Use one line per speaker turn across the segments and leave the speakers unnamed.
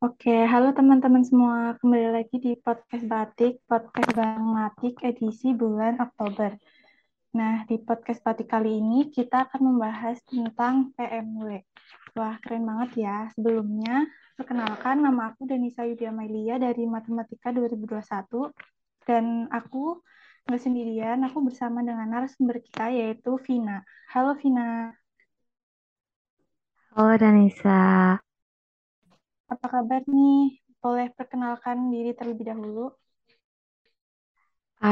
Oke, halo teman-teman semua. Kembali lagi di podcast Batik, podcast Bang Matik edisi bulan Oktober. Nah, di podcast Batik kali ini kita akan membahas tentang PMW. Wah, keren banget ya. Sebelumnya, perkenalkan nama aku Danisa Yudia Mailia dari Matematika 2021 dan aku nggak sendirian, aku bersama dengan narasumber kita yaitu Vina. Halo Vina.
Halo Danisa.
Apa kabar nih? Boleh perkenalkan diri terlebih dahulu?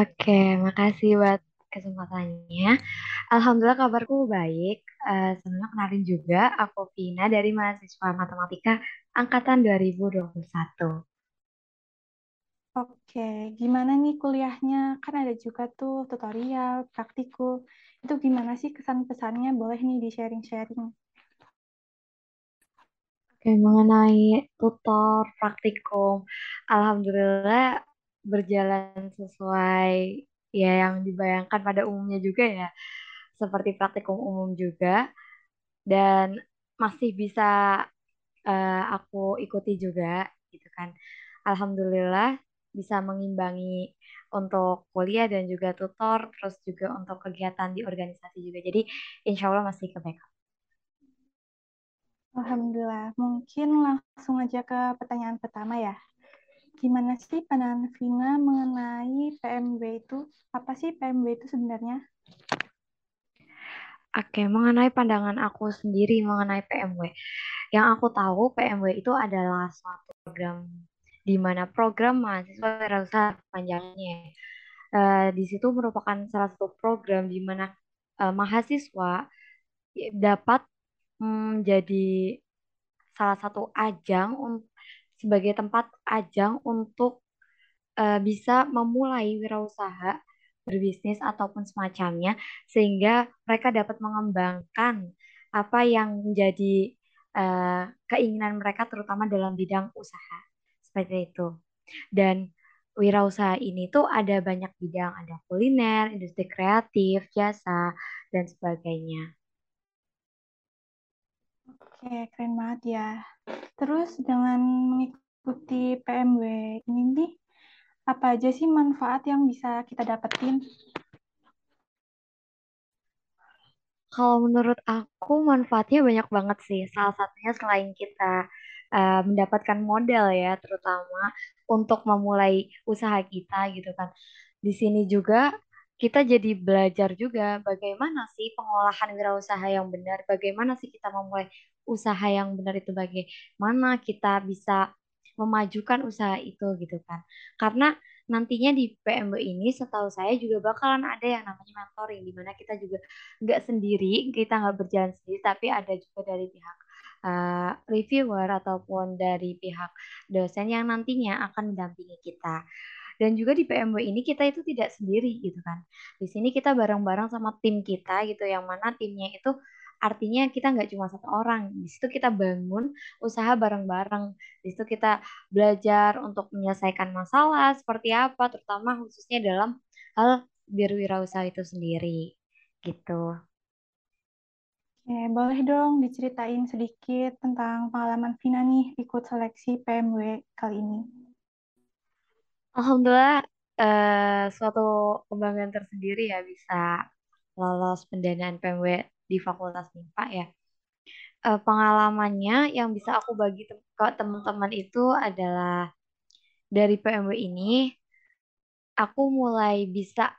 Oke, makasih buat kesempatannya. Alhamdulillah kabarku baik. Uh, Senang kenalin juga, aku Vina dari mahasiswa Matematika Angkatan 2021.
Oke, gimana nih kuliahnya? Kan ada juga tuh tutorial, praktikum. Itu gimana sih kesan-pesannya? Boleh nih di-sharing-sharing.
Oke, mengenai tutor, praktikum, Alhamdulillah berjalan sesuai ya yang dibayangkan pada umumnya juga ya. Seperti praktikum umum juga. Dan masih bisa uh, aku ikuti juga gitu kan. Alhamdulillah bisa mengimbangi untuk kuliah dan juga tutor, terus juga untuk kegiatan di organisasi juga. Jadi insya Allah masih ke.
Alhamdulillah. Mungkin langsung aja ke pertanyaan pertama ya. Gimana sih pandangan Vina mengenai PMW itu? Apa sih PMW itu sebenarnya?
Oke, mengenai pandangan aku sendiri mengenai PMW. Yang aku tahu PMW itu adalah suatu program di mana program mahasiswa wirausaha panjangnya. Uh, di situ merupakan salah satu program di mana uh, mahasiswa dapat menjadi mm, salah satu ajang sebagai tempat ajang untuk uh, bisa memulai wirausaha berbisnis ataupun semacamnya sehingga mereka dapat mengembangkan apa yang menjadi uh, keinginan mereka terutama dalam bidang usaha seperti itu. Dan wirausaha ini tuh ada banyak bidang, ada kuliner, industri kreatif, jasa, dan sebagainya.
Oke, keren banget ya. Terus dengan mengikuti PMW ini nih, apa aja sih manfaat yang bisa kita dapetin?
Kalau menurut aku manfaatnya banyak banget sih. Salah satunya selain kita uh, mendapatkan modal ya, terutama untuk memulai usaha kita gitu kan. Di sini juga kita jadi belajar juga bagaimana sih pengolahan wirausaha yang benar, bagaimana sih kita memulai usaha yang benar itu bagaimana kita bisa memajukan usaha itu gitu kan. Karena nantinya di PMB ini setahu saya juga bakalan ada yang namanya mentoring di mana kita juga nggak sendiri, kita nggak berjalan sendiri, tapi ada juga dari pihak uh, reviewer ataupun dari pihak dosen yang nantinya akan mendampingi kita. Dan juga di PMW ini kita itu tidak sendiri gitu kan. Di sini kita bareng-bareng sama tim kita gitu yang mana timnya itu artinya kita nggak cuma satu orang. Di situ kita bangun usaha bareng-bareng. Di situ kita belajar untuk menyelesaikan masalah seperti apa, terutama khususnya dalam hal berwirausaha itu sendiri. Gitu.
Oke, boleh dong diceritain sedikit tentang pengalaman Vina nih ikut seleksi PMW kali ini.
Alhamdulillah, uh, suatu kebanggaan tersendiri ya bisa lolos pendanaan PMW di Fakultas MIPA ya. Uh, pengalamannya yang bisa aku bagi te ke teman-teman itu adalah dari PMW ini aku mulai bisa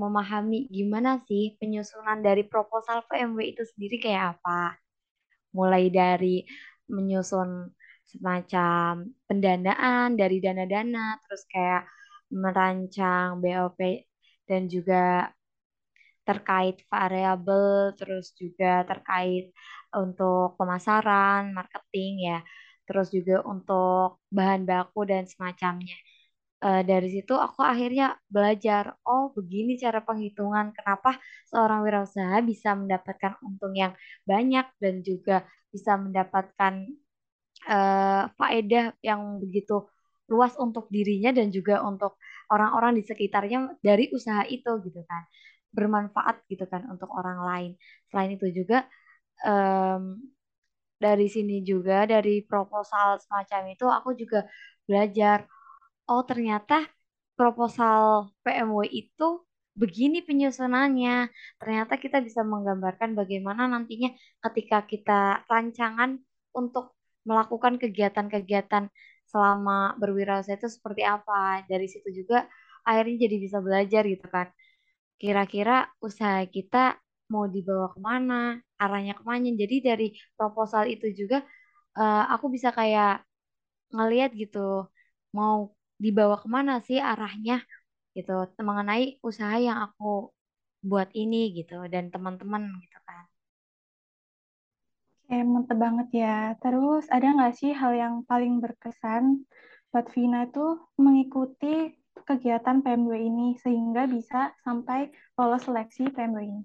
memahami gimana sih penyusunan dari proposal PMW itu sendiri kayak apa. Mulai dari menyusun semacam pendanaan dari dana-dana, terus kayak merancang BOP dan juga terkait variabel, terus juga terkait untuk pemasaran, marketing ya, terus juga untuk bahan baku dan semacamnya. Uh, dari situ aku akhirnya belajar, oh begini cara penghitungan, kenapa seorang wirausaha bisa mendapatkan untung yang banyak dan juga bisa mendapatkan uh, faedah yang begitu luas untuk dirinya dan juga untuk orang-orang di sekitarnya dari usaha itu gitu kan bermanfaat gitu kan untuk orang lain. Selain itu juga em, dari sini juga dari proposal semacam itu aku juga belajar oh ternyata proposal PMW itu begini penyusunannya. Ternyata kita bisa menggambarkan bagaimana nantinya ketika kita rancangan untuk melakukan kegiatan-kegiatan selama berwirausaha itu seperti apa. Dari situ juga akhirnya jadi bisa belajar gitu kan. Kira-kira usaha kita mau dibawa ke mana, arahnya ke mana. Jadi dari proposal itu juga eh, aku bisa kayak ngeliat gitu mau dibawa ke mana sih arahnya gitu mengenai usaha yang aku buat ini gitu dan teman-teman gitu kan.
Mantep banget ya. Terus ada nggak sih hal yang paling berkesan buat Vina itu mengikuti kegiatan PMW ini sehingga bisa sampai lolos seleksi PMW ini?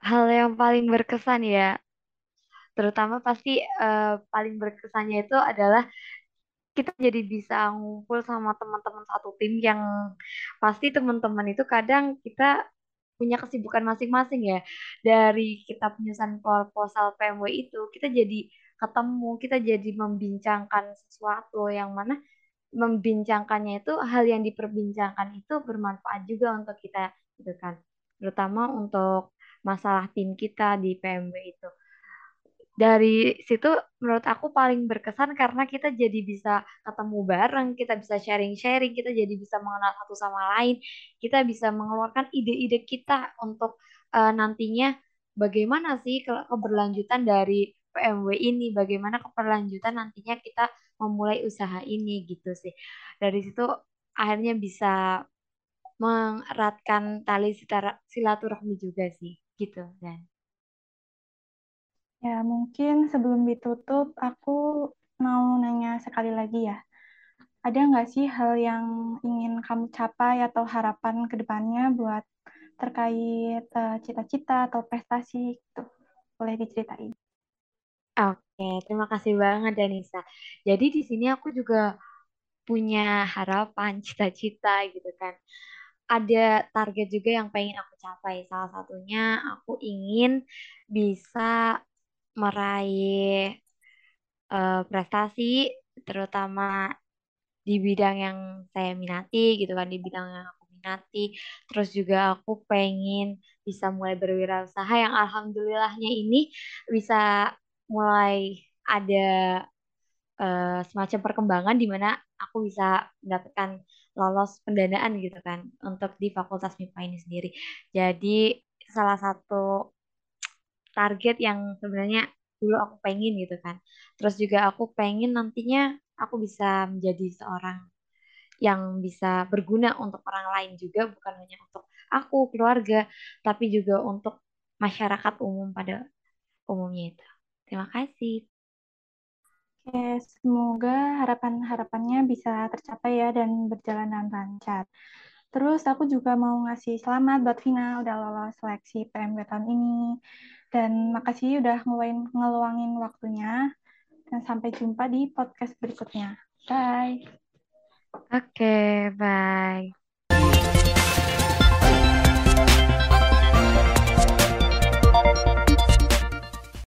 Hal yang paling berkesan ya, terutama pasti eh, paling berkesannya itu adalah kita jadi bisa ngumpul sama teman-teman satu tim yang pasti teman-teman itu kadang kita punya kesibukan masing-masing ya. Dari kita penyusunan proposal PMW itu, kita jadi ketemu, kita jadi membincangkan sesuatu yang mana membincangkannya itu hal yang diperbincangkan itu bermanfaat juga untuk kita gitu kan. Terutama untuk masalah tim kita di PMW itu dari situ menurut aku paling berkesan karena kita jadi bisa ketemu bareng, kita bisa sharing-sharing, kita jadi bisa mengenal satu sama lain, kita bisa mengeluarkan ide-ide kita untuk eh, nantinya bagaimana sih ke- keberlanjutan dari PMW ini, bagaimana keberlanjutan nantinya kita memulai usaha ini gitu sih. Dari situ akhirnya bisa mengeratkan tali silaturahmi juga sih gitu dan
Ya, mungkin sebelum ditutup, aku mau nanya sekali lagi ya. Ada nggak sih hal yang ingin kamu capai atau harapan ke depannya buat terkait eh, cita-cita atau prestasi gitu? Boleh diceritain.
Oke, terima kasih banget Danisa. Jadi di sini aku juga punya harapan, cita-cita gitu kan. Ada target juga yang pengen aku capai. Salah satunya aku ingin bisa meraih eh, prestasi, terutama di bidang yang saya minati gitu kan, di bidang yang aku minati. Terus juga aku pengen bisa mulai berwirausaha yang alhamdulillahnya ini bisa mulai ada eh, semacam perkembangan di mana aku bisa mendapatkan lolos pendanaan gitu kan untuk di Fakultas MIPA ini sendiri. Jadi salah satu target yang sebenarnya dulu aku pengen gitu kan. Terus juga aku pengen nantinya aku bisa menjadi seorang yang bisa berguna untuk orang lain juga bukan hanya untuk aku, keluarga, tapi juga untuk masyarakat umum pada umumnya itu. Terima kasih.
Oke, semoga harapan-harapannya bisa tercapai ya dan berjalan dengan lancar. Terus aku juga mau ngasih selamat buat Vina udah lolos seleksi PMW tahun ini. Dan makasih udah ngeluangin, ngeluangin waktunya. Dan sampai jumpa di podcast berikutnya. Bye.
Oke, bye.